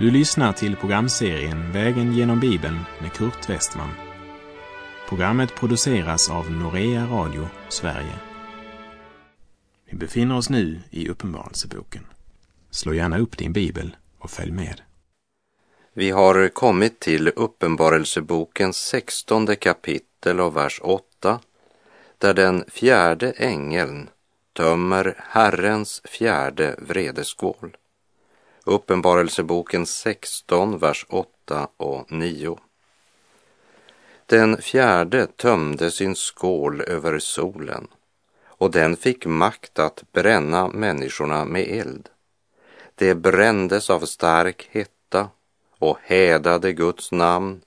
Du lyssnar till programserien Vägen genom Bibeln med Kurt Westman. Programmet produceras av Norea Radio Sverige. Vi befinner oss nu i Uppenbarelseboken. Slå gärna upp din bibel och följ med. Vi har kommit till Uppenbarelsebokens sextonde kapitel och vers 8 där den fjärde ängeln tömmer Herrens fjärde vredeskål. Uppenbarelseboken 16, vers 8 och 9. Den fjärde tömde sin skål över solen och den fick makt att bränna människorna med eld. Det brändes av stark hetta och hädade Guds namn,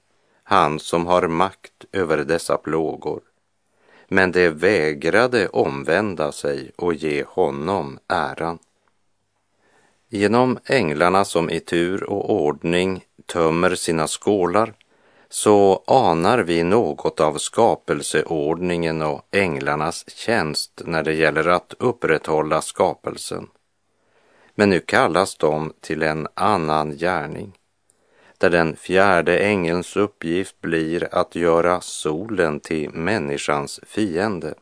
han som har makt över dessa plågor. Men det vägrade omvända sig och ge honom äran. Genom änglarna som i tur och ordning tömmer sina skålar så anar vi något av skapelseordningen och änglarnas tjänst när det gäller att upprätthålla skapelsen. Men nu kallas de till en annan gärning, där den fjärde ängelns uppgift blir att göra solen till människans fiende.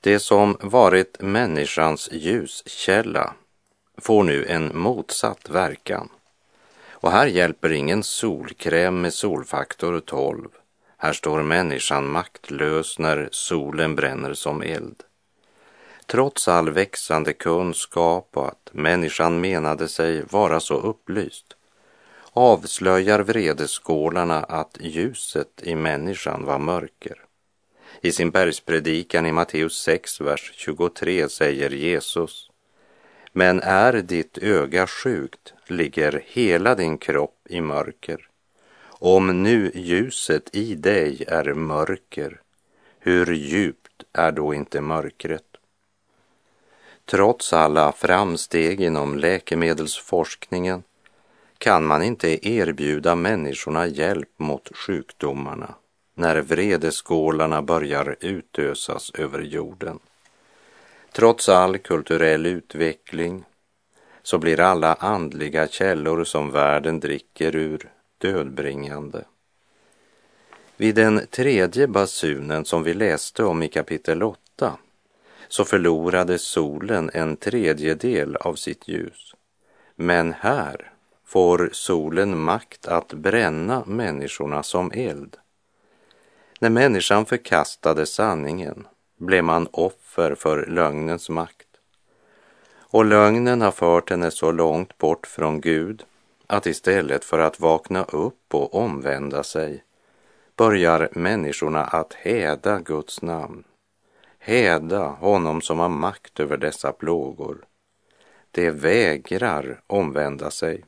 Det som varit människans ljuskälla får nu en motsatt verkan. Och här hjälper ingen solkräm med solfaktor 12. Här står människan maktlös när solen bränner som eld. Trots all växande kunskap och att människan menade sig vara så upplyst avslöjar vredeskålarna att ljuset i människan var mörker. I sin bergspredikan i Matteus 6, vers 23 säger Jesus men är ditt öga sjukt ligger hela din kropp i mörker. Om nu ljuset i dig är mörker, hur djupt är då inte mörkret? Trots alla framsteg inom läkemedelsforskningen kan man inte erbjuda människorna hjälp mot sjukdomarna när vredeskålarna börjar utösas över jorden. Trots all kulturell utveckling så blir alla andliga källor som världen dricker ur dödbringande. Vid den tredje basunen som vi läste om i kapitel 8 så förlorade solen en tredjedel av sitt ljus. Men här får solen makt att bränna människorna som eld. När människan förkastade sanningen blev man offer för lögnens makt. Och lögnen har fört henne så långt bort från Gud att istället för att vakna upp och omvända sig börjar människorna att häda Guds namn, häda honom som har makt över dessa plågor. De vägrar omvända sig.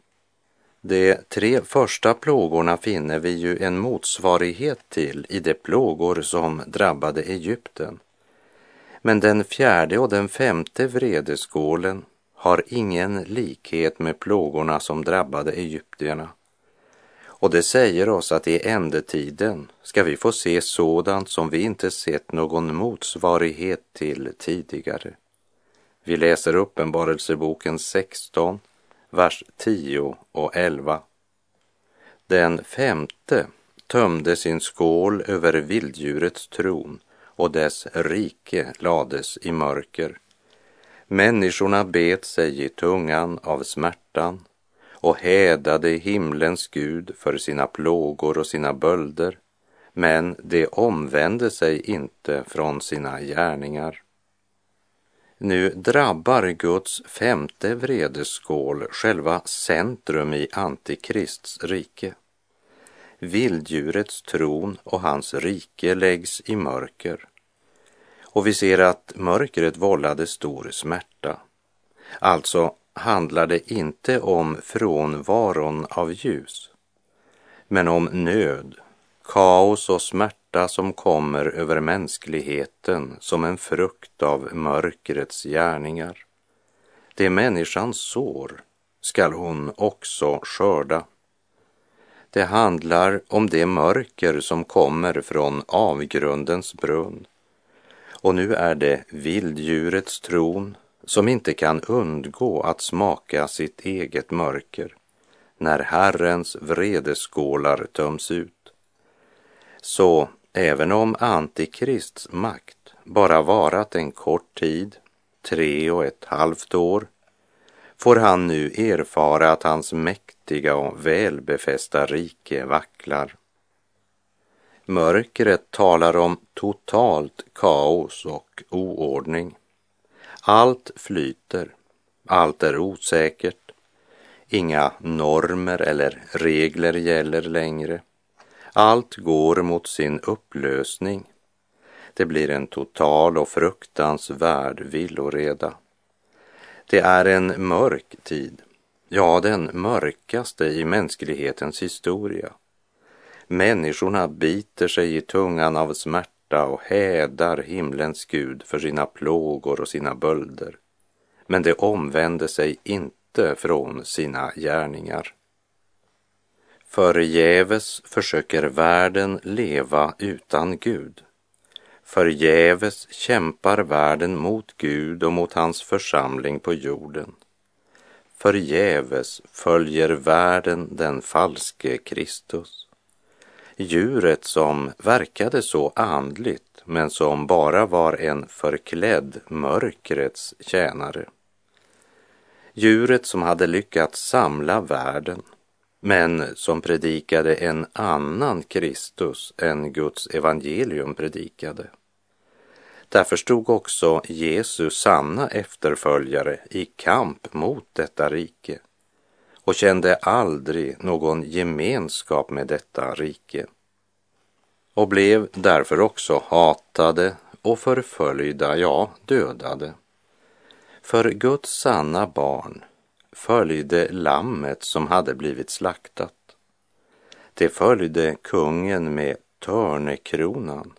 De tre första plågorna finner vi ju en motsvarighet till i de plågor som drabbade Egypten. Men den fjärde och den femte vredeskålen har ingen likhet med plågorna som drabbade egyptierna. Och det säger oss att i ändetiden ska vi få se sådant som vi inte sett någon motsvarighet till tidigare. Vi läser Uppenbarelseboken 16, vers 10 och 11. Den femte tömde sin skål över vilddjurets tron och dess rike lades i mörker. Människorna bet sig i tungan av smärtan och hädade himlens Gud för sina plågor och sina bölder, men de omvände sig inte från sina gärningar. Nu drabbar Guds femte vredeskål själva centrum i Antikrists rike. Vilddjurets tron och hans rike läggs i mörker. Och vi ser att mörkret vållade stor smärta. Alltså handlar det inte om frånvaron av ljus, men om nöd, kaos och smärta som kommer över mänskligheten som en frukt av mörkrets gärningar. Det människans sår skall hon också skörda. Det handlar om det mörker som kommer från avgrundens brunn. Och nu är det vilddjurets tron som inte kan undgå att smaka sitt eget mörker när Herrens vredeskålar töms ut. Så även om Antikrists makt bara varat en kort tid, tre och ett halvt år, får han nu erfara att hans mäktiga och välbefästa rike vacklar. Mörkret talar om totalt kaos och oordning. Allt flyter, allt är osäkert, inga normer eller regler gäller längre. Allt går mot sin upplösning. Det blir en total och fruktansvärd villoreda. Det är en mörk tid, ja den mörkaste i mänsklighetens historia. Människorna biter sig i tungan av smärta och hädar himlens Gud för sina plågor och sina bölder. Men de omvänder sig inte från sina gärningar. Förgäves försöker världen leva utan Gud. Förgäves kämpar världen mot Gud och mot hans församling på jorden. Förgäves följer världen den falske Kristus. Djuret som verkade så andligt men som bara var en förklädd mörkrets tjänare. Djuret som hade lyckats samla världen men som predikade en annan Kristus än Guds evangelium predikade. Därför stod också Jesus sanna efterföljare i kamp mot detta rike och kände aldrig någon gemenskap med detta rike och blev därför också hatade och förföljda, ja, dödade. För Guds sanna barn följde lammet som hade blivit slaktat. Det följde kungen med törnekronan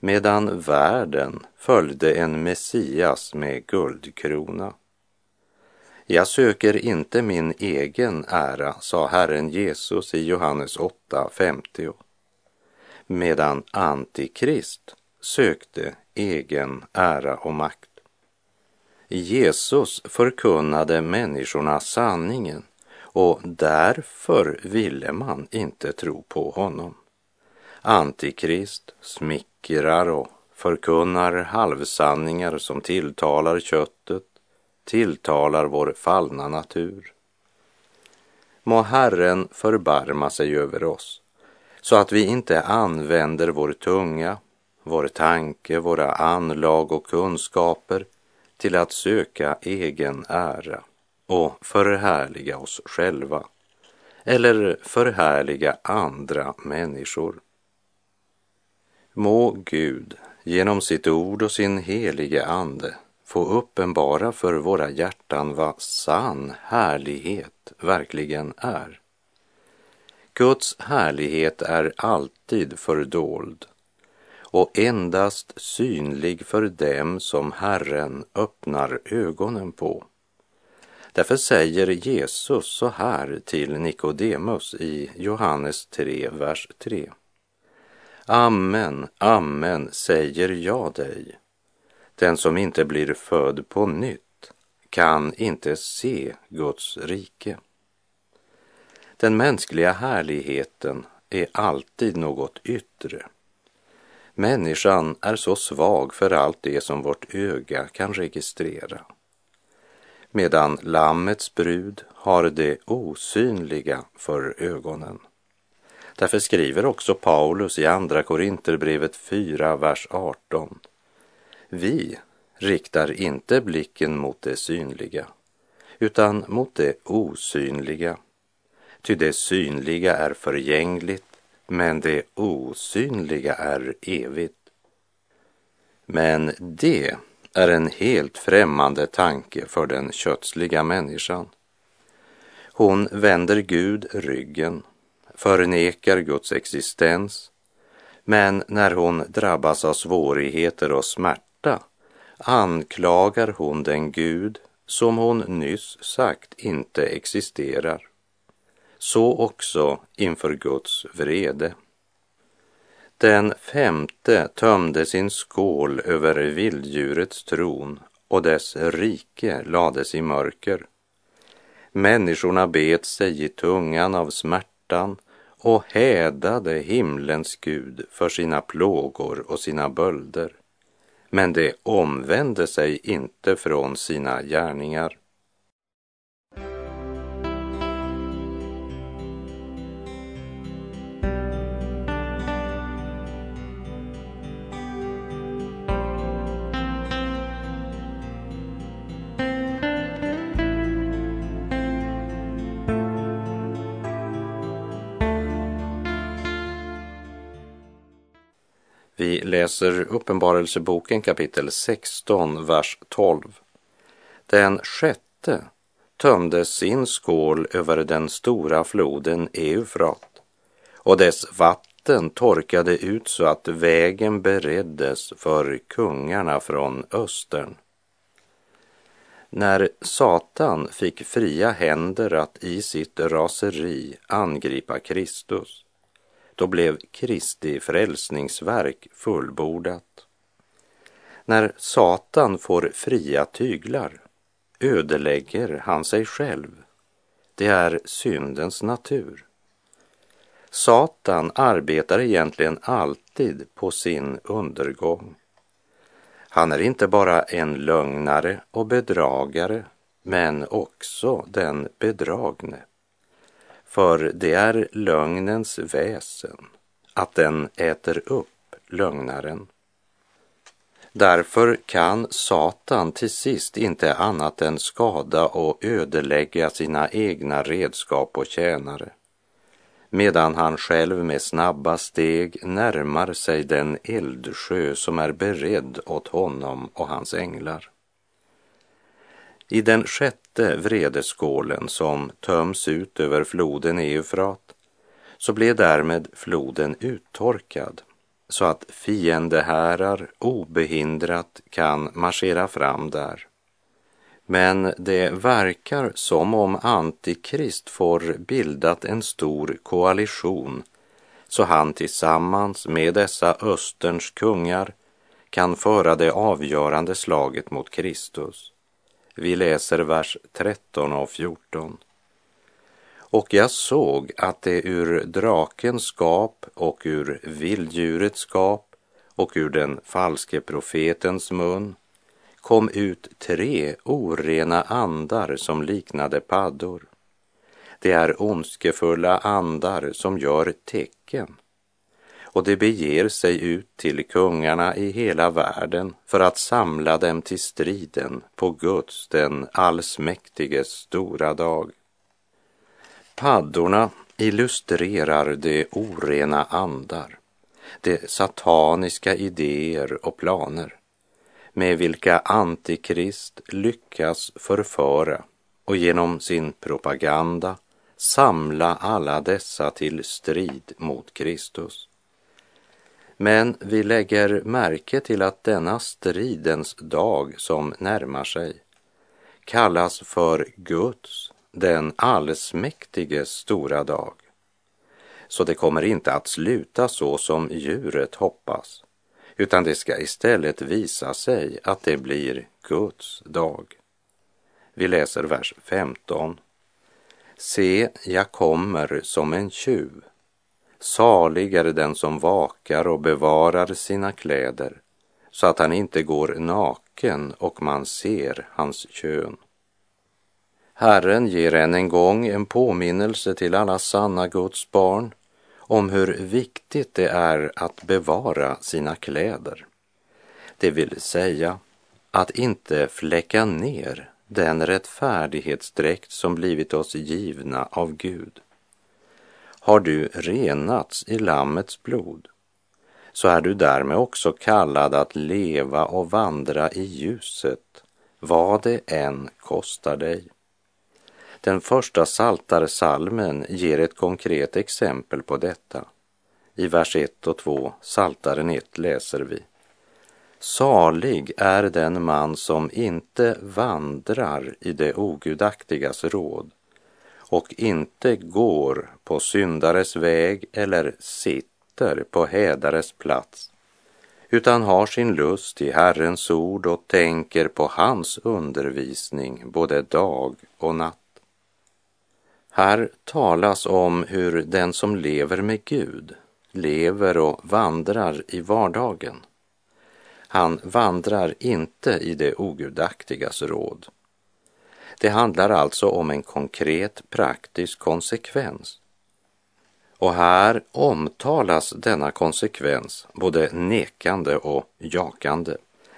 medan världen följde en Messias med guldkrona. Jag söker inte min egen ära, sa Herren Jesus i Johannes 8.50, medan Antikrist sökte egen ära och makt. Jesus förkunnade människorna sanningen och därför ville man inte tro på honom. Antikrist smickrar och förkunnar halvsanningar som tilltalar köttet, tilltalar vår fallna natur. Må Herren förbarma sig över oss så att vi inte använder vår tunga, vår tanke, våra anlag och kunskaper till att söka egen ära och förhärliga oss själva eller förhärliga andra människor. Må Gud genom sitt ord och sin helige ande få uppenbara för våra hjärtan vad sann härlighet verkligen är. Guds härlighet är alltid fördold och endast synlig för dem som Herren öppnar ögonen på. Därför säger Jesus så här till Nikodemus i Johannes 3, vers 3. Amen, amen säger jag dig. Den som inte blir född på nytt kan inte se Guds rike. Den mänskliga härligheten är alltid något yttre. Människan är så svag för allt det som vårt öga kan registrera. Medan Lammets brud har det osynliga för ögonen. Därför skriver också Paulus i Andra Korinterbrevet 4, vers 18. Vi riktar inte blicken mot det synliga, utan mot det osynliga. Ty det synliga är förgängligt, men det osynliga är evigt. Men det är en helt främmande tanke för den kötsliga människan. Hon vänder Gud ryggen förnekar Guds existens, men när hon drabbas av svårigheter och smärta anklagar hon den Gud som hon nyss sagt inte existerar. Så också inför Guds vrede. Den femte tömde sin skål över vilddjurets tron och dess rike lades i mörker. Människorna bet sig i tungan av smärtan och hädade himlens Gud för sina plågor och sina bölder. Men de omvände sig inte från sina gärningar. Läser Uppenbarelseboken kapitel 16, vers 12. Den sjätte tömde sin skål över den stora floden Eufrat och dess vatten torkade ut så att vägen bereddes för kungarna från östern. När Satan fick fria händer att i sitt raseri angripa Kristus då blev Kristi frälsningsverk fullbordat. När Satan får fria tyglar ödelägger han sig själv. Det är syndens natur. Satan arbetar egentligen alltid på sin undergång. Han är inte bara en lögnare och bedragare, men också den bedragne. För det är lögnens väsen, att den äter upp lögnaren. Därför kan Satan till sist inte annat än skada och ödelägga sina egna redskap och tjänare, medan han själv med snabba steg närmar sig den eldsjö som är beredd åt honom och hans änglar. I den sjätte vredeskålen som töms ut över floden Eufrat så blev därmed floden uttorkad så att fiendehärar obehindrat kan marschera fram där. Men det verkar som om Antikrist får bildat en stor koalition så han tillsammans med dessa Österns kungar kan föra det avgörande slaget mot Kristus. Vi läser vers 13 och 14. Och jag såg att det ur drakens skap och ur vilddjurets skap och ur den falske profetens mun kom ut tre orena andar som liknade paddor. Det är ondskefulla andar som gör tecken och de beger sig ut till kungarna i hela världen för att samla dem till striden på Guds, den allsmäktiges stora dag. Paddorna illustrerar de orena andar, de sataniska idéer och planer med vilka Antikrist lyckas förföra och genom sin propaganda samla alla dessa till strid mot Kristus. Men vi lägger märke till att denna stridens dag som närmar sig kallas för Guds, den allsmäktiges stora dag. Så det kommer inte att sluta så som djuret hoppas, utan det ska istället visa sig att det blir Guds dag. Vi läser vers 15. Se, jag kommer som en tjuv. Salig är den som vakar och bevarar sina kläder så att han inte går naken och man ser hans kön. Herren ger än en gång en påminnelse till alla sanna Guds barn om hur viktigt det är att bevara sina kläder. Det vill säga att inte fläcka ner den rättfärdighetsdräkt som blivit oss givna av Gud har du renats i Lammets blod, så är du därmed också kallad att leva och vandra i ljuset, vad det än kostar dig. Den första saltarsalmen ger ett konkret exempel på detta. I vers 1 och 2, Saltaren 1, läser vi. Salig är den man som inte vandrar i det ogudaktigas råd och inte går på syndares väg eller sitter på hädares plats, utan har sin lust i Herrens ord och tänker på hans undervisning både dag och natt. Här talas om hur den som lever med Gud lever och vandrar i vardagen. Han vandrar inte i det ogudaktigas råd. Det handlar alltså om en konkret praktisk konsekvens. Och här omtalas denna konsekvens både nekande och jakande,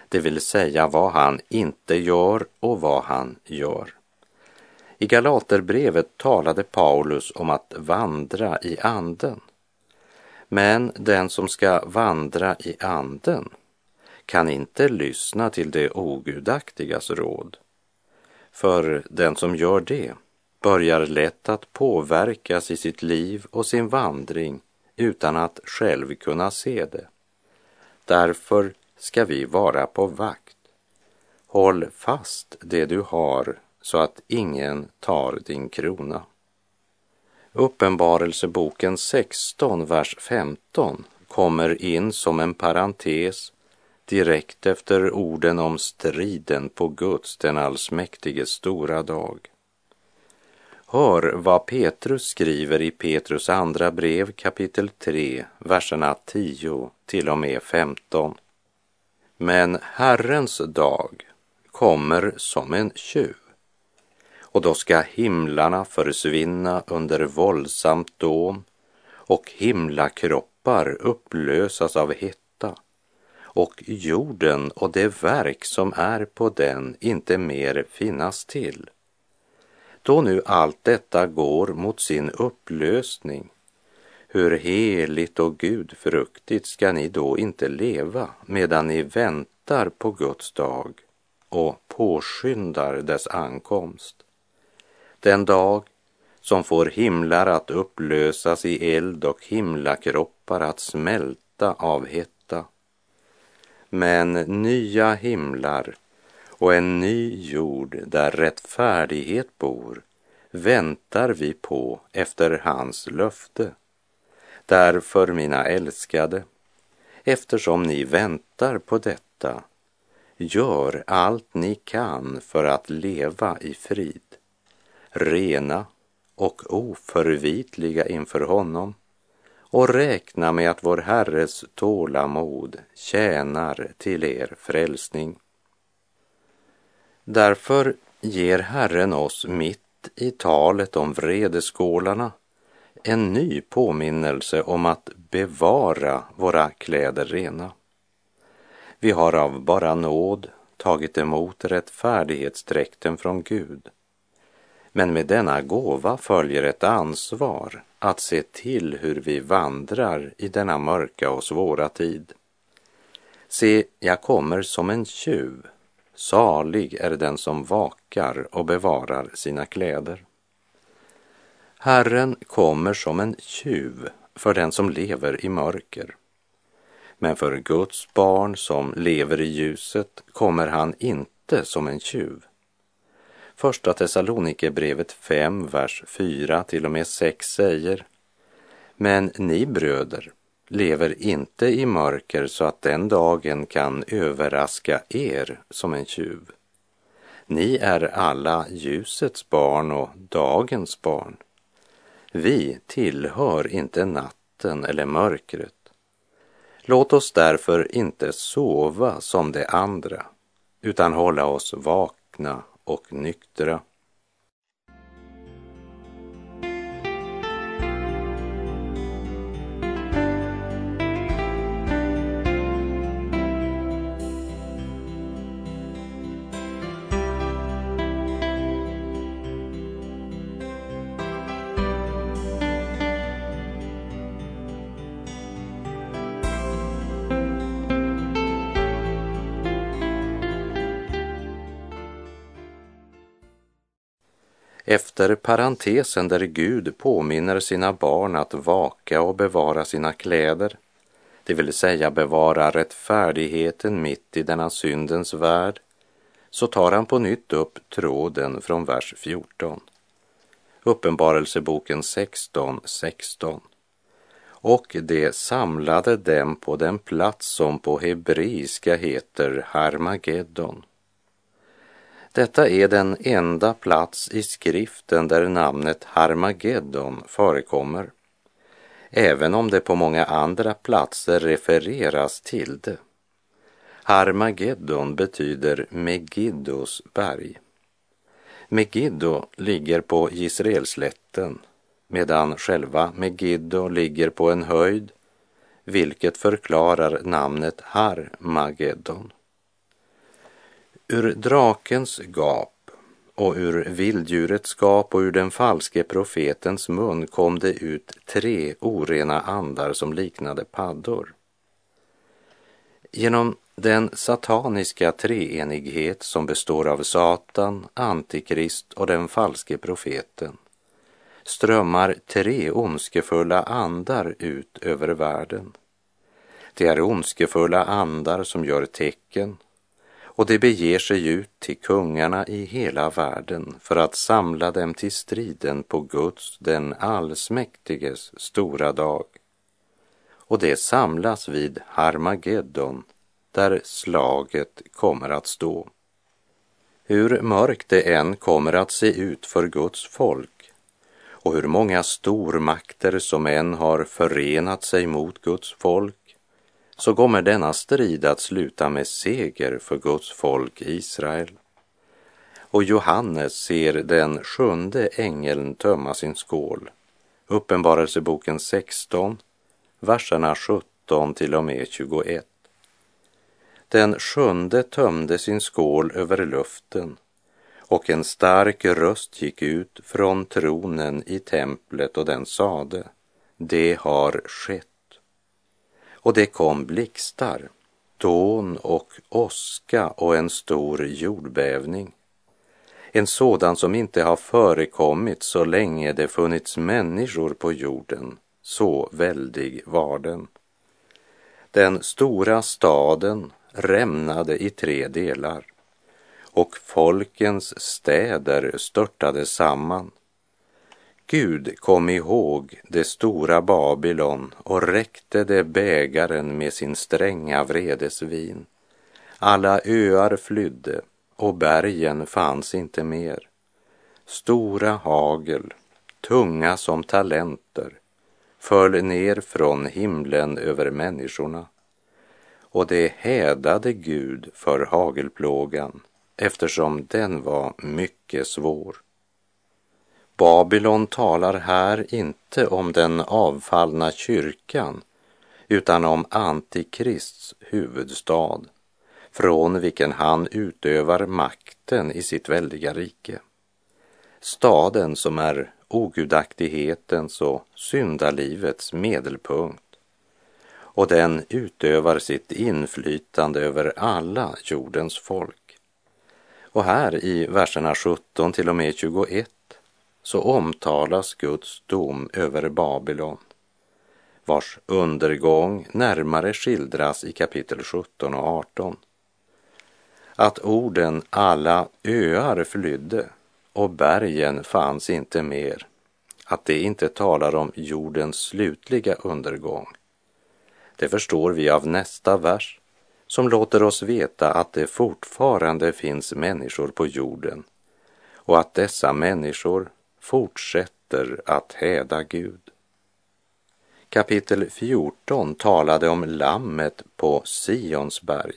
det vill säga vad han inte gör och vad han gör. I Galaterbrevet talade Paulus om att vandra i anden. Men den som ska vandra i anden kan inte lyssna till det ogudaktigas råd. För den som gör det börjar lätt att påverkas i sitt liv och sin vandring utan att själv kunna se det. Därför ska vi vara på vakt. Håll fast det du har så att ingen tar din krona. Uppenbarelseboken 16, vers 15 kommer in som en parentes direkt efter orden om striden på Guds, den allsmäktige, stora dag. Hör vad Petrus skriver i Petrus andra brev kapitel 3, verserna 10 till och med 15. Men Herrens dag kommer som en tjuv och då ska himlarna försvinna under våldsamt dån och himlakroppar upplösas av hett och jorden och det verk som är på den inte mer finnas till. Då nu allt detta går mot sin upplösning, hur heligt och gudfruktigt ska ni då inte leva medan ni väntar på Guds dag och påskyndar dess ankomst? Den dag som får himlar att upplösas i eld och himlakroppar att smälta av hett men nya himlar och en ny jord där rättfärdighet bor väntar vi på efter hans löfte. Därför, mina älskade, eftersom ni väntar på detta, gör allt ni kan för att leva i frid rena och oförvitliga inför honom och räkna med att vår Herres tålamod tjänar till er frälsning. Därför ger Herren oss mitt i talet om vredeskålarna en ny påminnelse om att bevara våra kläder rena. Vi har av bara nåd tagit emot rättfärdighetsdräkten från Gud men med denna gåva följer ett ansvar att se till hur vi vandrar i denna mörka och svåra tid. Se, jag kommer som en tjuv. Salig är den som vakar och bevarar sina kläder. Herren kommer som en tjuv för den som lever i mörker. Men för Guds barn som lever i ljuset kommer han inte som en tjuv. Första Thessalonikerbrevet 5, vers 4 till och med 6 säger Men ni bröder lever inte i mörker så att den dagen kan överraska er som en tjuv. Ni är alla ljusets barn och dagens barn. Vi tillhör inte natten eller mörkret. Låt oss därför inte sova som de andra, utan hålla oss vakna och nyktra. Efter parentesen där Gud påminner sina barn att vaka och bevara sina kläder, det vill säga bevara rättfärdigheten mitt i denna syndens värld, så tar han på nytt upp tråden från vers 14. Uppenbarelseboken 16, 16. Och det samlade dem på den plats som på hebreiska heter Harmageddon detta är den enda plats i skriften där namnet Harmageddon förekommer, även om det på många andra platser refereras till det. Harmageddon betyder Megiddos berg. Megiddo ligger på Israelslätten, medan själva Megiddo ligger på en höjd vilket förklarar namnet Harmageddon. Ur drakens gap och ur vilddjurets gap och ur den falske profetens mun kom det ut tre orena andar som liknade paddor. Genom den sataniska treenighet som består av Satan, Antikrist och den falske profeten strömmar tre ondskefulla andar ut över världen. Det är ondskefulla andar som gör tecken och de beger sig ut till kungarna i hela världen för att samla dem till striden på Guds, den allsmäktiges, stora dag. Och det samlas vid Harmageddon, där slaget kommer att stå. Hur mörkt det än kommer att se ut för Guds folk och hur många stormakter som än har förenat sig mot Guds folk så kommer denna strid att sluta med seger för Guds folk Israel. Och Johannes ser den sjunde ängeln tömma sin skål. Uppenbarelseboken 16, verserna 17 till och med 21. Den sjunde tömde sin skål över luften och en stark röst gick ut från tronen i templet och den sade, det har skett. Och det kom blixtar, dån och åska och en stor jordbävning. En sådan som inte har förekommit så länge det funnits människor på jorden, så väldig var den. Den stora staden rämnade i tre delar och folkens städer störtade samman Gud kom ihåg det stora Babylon och räckte det bägaren med sin stränga vredesvin. Alla öar flydde och bergen fanns inte mer. Stora hagel, tunga som talenter, föll ner från himlen över människorna. Och det hädade Gud för hagelplågan eftersom den var mycket svår. Babylon talar här inte om den avfallna kyrkan utan om Antikrists huvudstad från vilken han utövar makten i sitt väldiga rike. Staden som är ogudaktighetens och syndalivets medelpunkt och den utövar sitt inflytande över alla jordens folk. Och här i verserna 17 till och med 21 så omtalas Guds dom över Babylon, vars undergång närmare skildras i kapitel 17 och 18. Att orden alla öar flydde och bergen fanns inte mer, att det inte talar om jordens slutliga undergång. Det förstår vi av nästa vers som låter oss veta att det fortfarande finns människor på jorden och att dessa människor fortsätter att häda Gud. Kapitel 14 talade om lammet på Sions berg.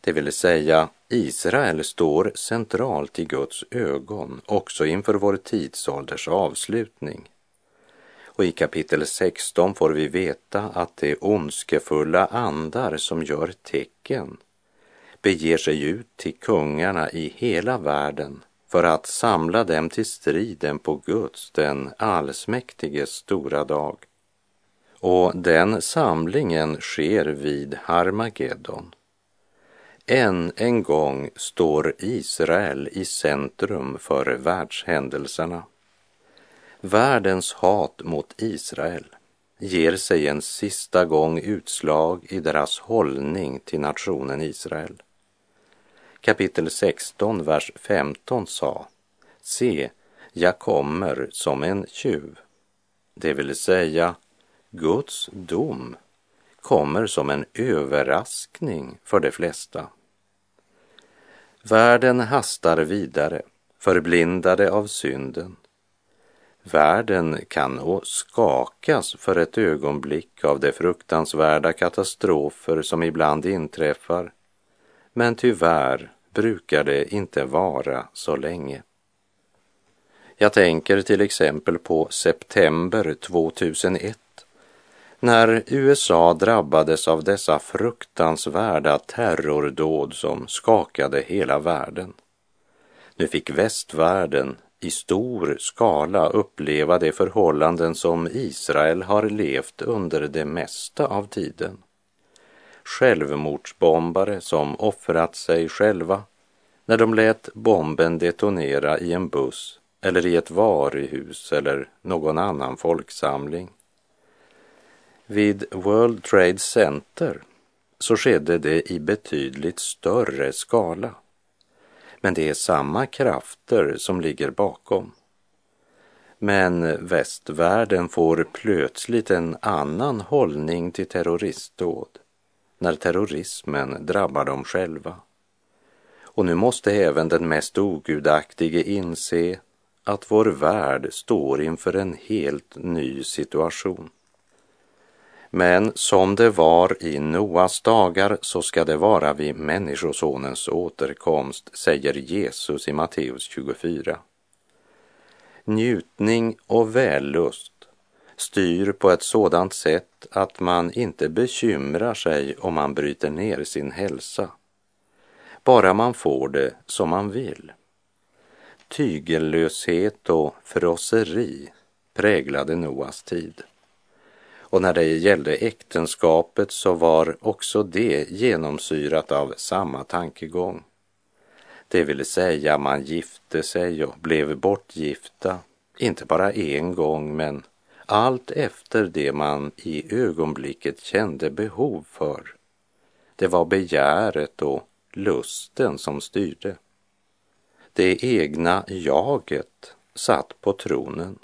Det vill säga, Israel står centralt i Guds ögon också inför vår tidsålders avslutning. Och i kapitel 16 får vi veta att de ondskefulla andar som gör tecken beger sig ut till kungarna i hela världen för att samla dem till striden på Guds, den allsmäktiges stora dag. Och den samlingen sker vid Harmageddon. Än en gång står Israel i centrum för världshändelserna. Världens hat mot Israel ger sig en sista gång utslag i deras hållning till nationen Israel kapitel 16, vers 15 sa Se, jag kommer som en tjuv. Det vill säga, Guds dom kommer som en överraskning för de flesta. Världen hastar vidare, förblindade av synden. Världen kan nå skakas för ett ögonblick av de fruktansvärda katastrofer som ibland inträffar, men tyvärr brukar det inte vara så länge. Jag tänker till exempel på september 2001 när USA drabbades av dessa fruktansvärda terrordåd som skakade hela världen. Nu fick västvärlden i stor skala uppleva de förhållanden som Israel har levt under det mesta av tiden. Självmordsbombare som offrat sig själva när de lät bomben detonera i en buss eller i ett varuhus eller någon annan folksamling. Vid World Trade Center så skedde det i betydligt större skala. Men det är samma krafter som ligger bakom. Men västvärlden får plötsligt en annan hållning till terroristdåd när terrorismen drabbar dem själva. Och nu måste även den mest ogudaktige inse att vår värld står inför en helt ny situation. Men som det var i Noas dagar så ska det vara vid Människosonens återkomst, säger Jesus i Matteus 24. Njutning och vällust styr på ett sådant sätt att man inte bekymrar sig om man bryter ner sin hälsa, bara man får det som man vill. Tygellöshet och frosseri präglade Noas tid. Och när det gällde äktenskapet så var också det genomsyrat av samma tankegång. Det vill säga man gifte sig och blev bortgifta, inte bara en gång men allt efter det man i ögonblicket kände behov för. Det var begäret och lusten som styrde. Det egna jaget satt på tronen.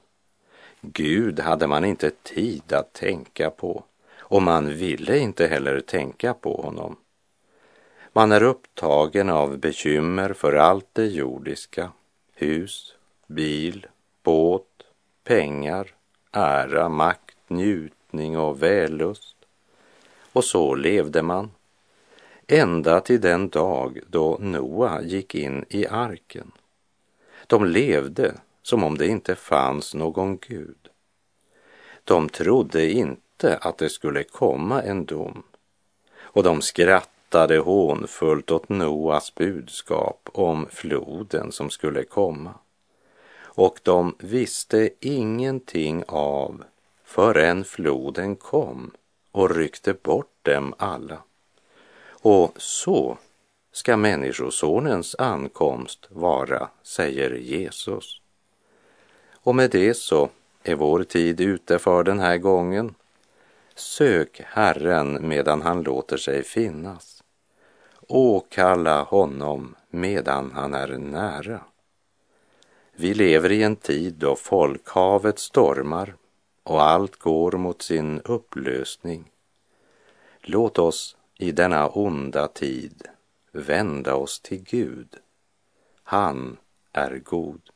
Gud hade man inte tid att tänka på och man ville inte heller tänka på honom. Man är upptagen av bekymmer för allt det jordiska, hus, bil, båt, pengar, ära, makt, njutning och vällust. Och så levde man ända till den dag då Noa gick in i arken. De levde som om det inte fanns någon Gud. De trodde inte att det skulle komma en dom och de skrattade hånfullt åt Noas budskap om floden som skulle komma. Och de visste ingenting av förrän floden kom och ryckte bort dem alla. Och så ska Människosonens ankomst vara, säger Jesus. Och med det så är vår tid ute för den här gången. Sök Herren medan han låter sig finnas. Åkalla honom medan han är nära. Vi lever i en tid då folkhavet stormar och allt går mot sin upplösning. Låt oss i denna onda tid vända oss till Gud. Han är god.